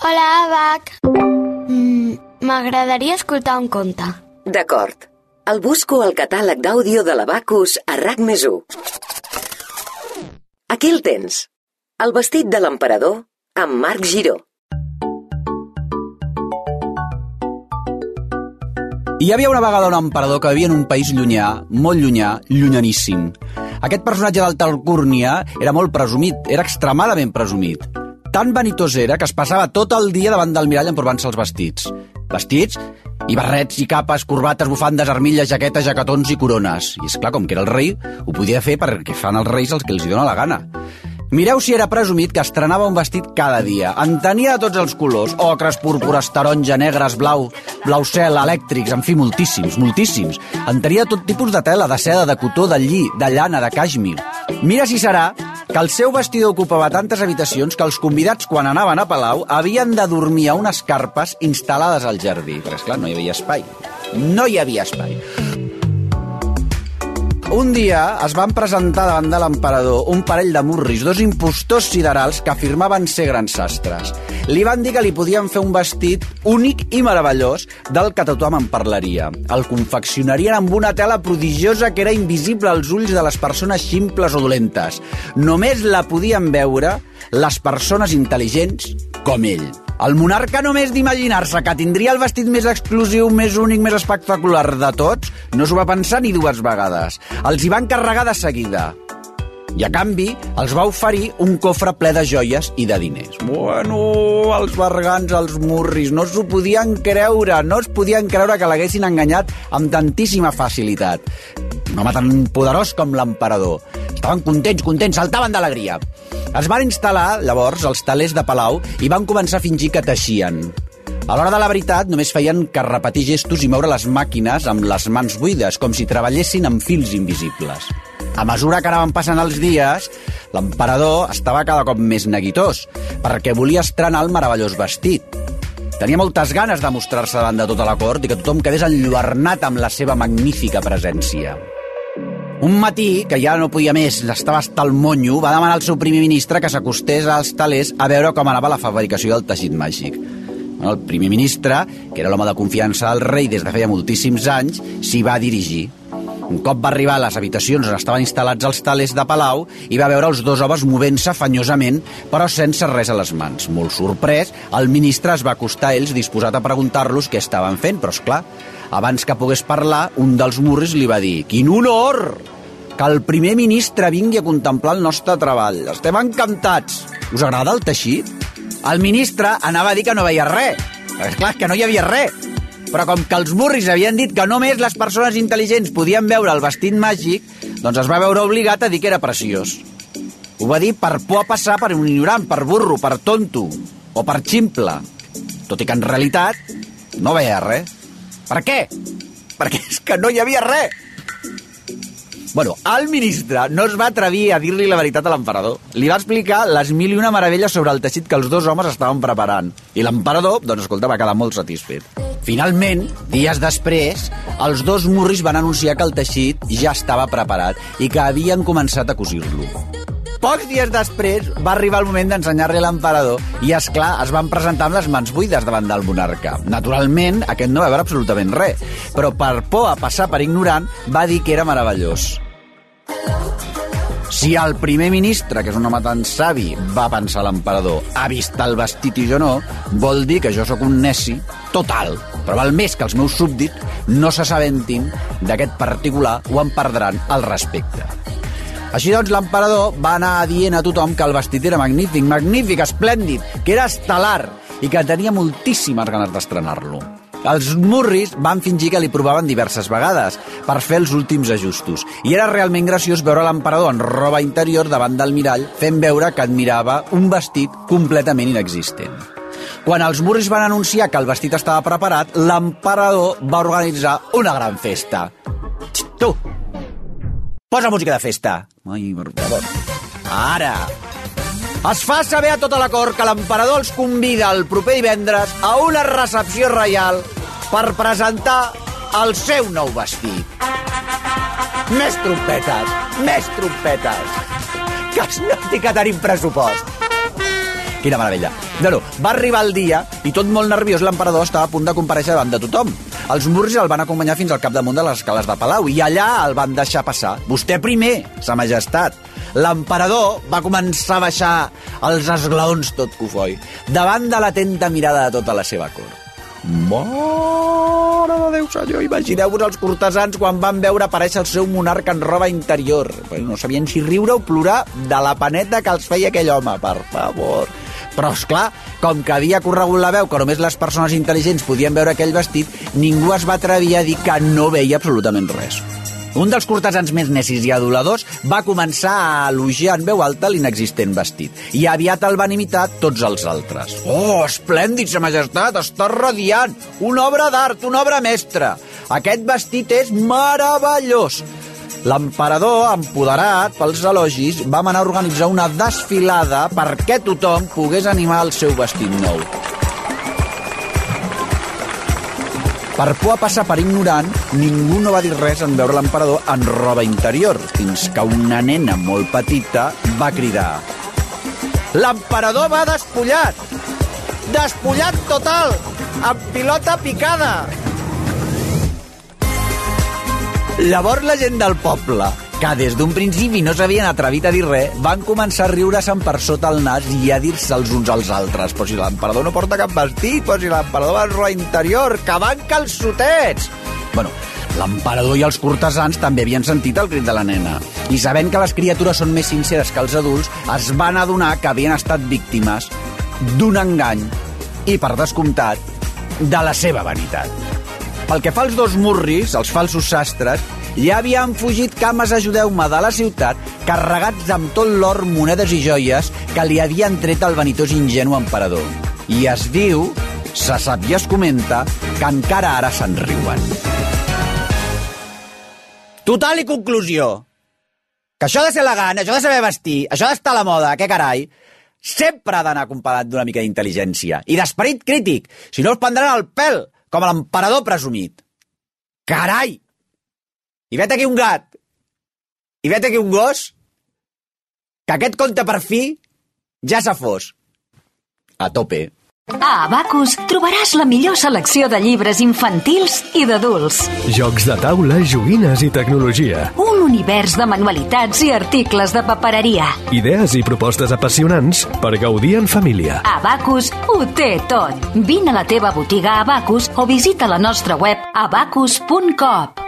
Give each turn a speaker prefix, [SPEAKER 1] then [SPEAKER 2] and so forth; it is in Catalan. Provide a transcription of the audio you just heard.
[SPEAKER 1] Hola, Abac. Mm, M'agradaria escoltar un conte.
[SPEAKER 2] D'acord. El busco al catàleg d'àudio de l'Abacus a RAC més 1. Aquí el tens. El vestit de l'emperador amb Marc Giró.
[SPEAKER 3] Hi havia una vegada un emperador que vivia en un país llunyà, molt llunyà, llunyaníssim. Aquest personatge d'alta alcúrnia era molt presumit, era extremadament presumit. Tan vanitós era que es passava tot el dia davant del mirall emprovant-se els vestits. Vestits i barrets i capes, corbates, bufandes, armilles, jaquetes, jacatons i corones. I és clar, com que era el rei, ho podia fer perquè fan els reis els que els hi la gana. Mireu si era presumit que estrenava un vestit cada dia. En tenia de tots els colors, ocres, púrpures, taronja, negres, blau, blau cel, elèctrics, en fi, moltíssims, moltíssims. En tenia tot tipus de tela, de seda, de cotó, de lli, de llana, de cashmir. Mira si serà que el seu vestidor ocupava tantes habitacions que els convidats, quan anaven a Palau, havien de dormir a unes carpes instal·lades al jardí. Perquè, esclar, no hi havia espai. No hi havia espai. Un dia es van presentar davant de l'emperador un parell de murris, dos impostors siderals que afirmaven ser grans sastres. Li van dir que li podien fer un vestit únic i meravellós del que tothom en parlaria. El confeccionarien amb una tela prodigiosa que era invisible als ulls de les persones ximples o dolentes. Només la podien veure les persones intel·ligents com ell. El monarca només d'imaginar-se que tindria el vestit més exclusiu, més únic, més espectacular de tots, no s'ho va pensar ni dues vegades. Els hi van carregar de seguida. I a canvi els va oferir un cofre ple de joies i de diners. Bueno, els bergants, els murris, no s'ho podien creure, no es podien creure que l'haguessin enganyat amb tantíssima facilitat. Un home tan poderós com l'emperador. Estaven contents, contents, saltaven d'alegria. Es van instal·lar, llavors, els talers de Palau i van començar a fingir que teixien. A l'hora de la veritat, només feien que repetir gestos i moure les màquines amb les mans buides, com si treballessin amb fils invisibles. A mesura que anaven passant els dies, l'emperador estava cada cop més neguitós, perquè volia estrenar el meravellós vestit. Tenia moltes ganes de mostrar-se davant de tota la cort i que tothom quedés enlluernat amb la seva magnífica presència. Un matí, que ja no podia més, estava hasta el monyo, va demanar al seu primer ministre que s'acostés als talers a veure com anava la fabricació del teixit màgic. El primer ministre, que era l'home de confiança del rei des de feia moltíssims anys, s'hi va dirigir. Un cop va arribar a les habitacions on estaven instal·lats els talers de Palau i va veure els dos homes movent-se fanyosament, però sense res a les mans. Molt sorprès, el ministre es va acostar a ells disposat a preguntar-los què estaven fent, però és clar, abans que pogués parlar, un dels murris li va dir «Quin honor! Que el primer ministre vingui a contemplar el nostre treball. Estem encantats. Us agrada el teixit?» El ministre anava a dir que no veia res. És clar, que no hi havia res. Però com que els murris havien dit que només les persones intel·ligents podien veure el vestit màgic, doncs es va veure obligat a dir que era preciós. Ho va dir per por a passar per un ignorant, per burro, per tonto o per ximple. Tot i que en realitat no veia res. Per què? Perquè és que no hi havia res. Bueno, el ministre no es va atrevir a dir-li la veritat a l'emperador. Li va explicar les mil i una meravelles sobre el teixit que els dos homes estaven preparant. I l'emperador, doncs escolta, va quedar molt satisfet. Finalment, dies després, els dos murris van anunciar que el teixit ja estava preparat i que havien començat a cosir-lo. Pocs dies després va arribar el moment d'ensenyar-li l'emperador i, és clar, es van presentar amb les mans buides davant del monarca. Naturalment, aquest no va veure absolutament res, però per por a passar per ignorant va dir que era meravellós. Si el primer ministre, que és un home tan savi, va pensar l'emperador, ha vist el vestit i jo no, vol dir que jo sóc un neci total. Però val més que els meus súbdits no s'assabentin d'aquest particular o en perdran el respecte. Així doncs, l'emperador va anar dient a tothom que el vestit era magnífic, magnífic, esplèndid, que era estel·lar i que tenia moltíssimes ganes d'estrenar-lo. Els murris van fingir que li provaven diverses vegades per fer els últims ajustos. I era realment graciós veure l'emperador en roba interior davant del mirall fent veure que admirava un vestit completament inexistent. Quan els murris van anunciar que el vestit estava preparat, l'emperador va organitzar una gran festa. Tu, posa música de festa. Ai, per favor. Ara, es fa saber a tota la cort que l'emperador els convida el proper divendres a una recepció reial per presentar el seu nou vestit. Més trompetes, més trompetes. Noti que tenim pressupost. Quina meravella. Bueno, va arribar el dia i tot molt nerviós l'emperador estava a punt de compareixer davant de tothom. Els murris el van acompanyar fins al capdamunt de les escales de Palau i allà el van deixar passar. Vostè primer, sa majestat. L'emperador va començar a baixar els esglaons tot cofoi, davant de l'atenta mirada de tota la seva cort. Mare de Déu, senyor, imagineu-vos els cortesans quan van veure aparèixer el seu monarca en roba interior. No sabien si riure o plorar de la paneta que els feia aquell home, per favor. Però, és clar, com que havia corregut la veu que només les persones intel·ligents podien veure aquell vestit, ningú es va atrevir a dir que no veia absolutament res. Un dels cortesans més necis i aduladors va començar a elogiar en veu alta l'inexistent vestit i aviat el van imitar tots els altres. Oh, esplèndid, sa majestat, està radiant! Una obra d'art, una obra mestra! Aquest vestit és meravellós! L'emperador, empoderat pels elogis, va manar a organitzar una desfilada perquè tothom pogués animar el seu vestit nou. Per por a passar per ignorant, ningú no va dir res en veure l'emperador en roba interior, fins que una nena molt petita va cridar L'emperador va despullat! Despullat total! Amb pilota picada! Llavors la gent del poble, que des d'un principi no s'havien atrevit a dir res, van començar a riure se'n per sota el nas i a dir-se els uns als altres. Però si l'emperador no porta cap vestit, però si l'emperador va en roba interior, que van calçotets! Bueno, l'emperador i els cortesans també havien sentit el crit de la nena. I sabent que les criatures són més sinceres que els adults, es van adonar que havien estat víctimes d'un engany i, per descomptat, de la seva vanitat. Pel que fa als dos murris, els falsos sastres, ja havien fugit cames, ajudeu-me, de la ciutat, carregats amb tot l'or, monedes i joies que li havien tret el vanitós ingenu emperador. I es diu, se sap i es comenta, que encara ara se'n riuen. Total i conclusió. Que això de ser elegant, això de saber vestir, això d'estar a la moda, què carai, sempre ha d'anar acompanyat d'una mica d'intel·ligència i d'esperit crític, si no us prendran el pèl, com l'emperador presumit. Carai! I vet aquí un gat, i vet aquí un gos, que aquest conte per fi ja s'ha fos. A tope.
[SPEAKER 4] A Abacus trobaràs la millor selecció de llibres infantils i d'adults.
[SPEAKER 5] Jocs de taula, joguines i tecnologia.
[SPEAKER 4] Un univers de manualitats i articles de papereria.
[SPEAKER 5] Idees i propostes apassionants per gaudir en família.
[SPEAKER 4] Abacus ho té tot. Vine a la teva botiga Abacus o visita la nostra web abacus.coop.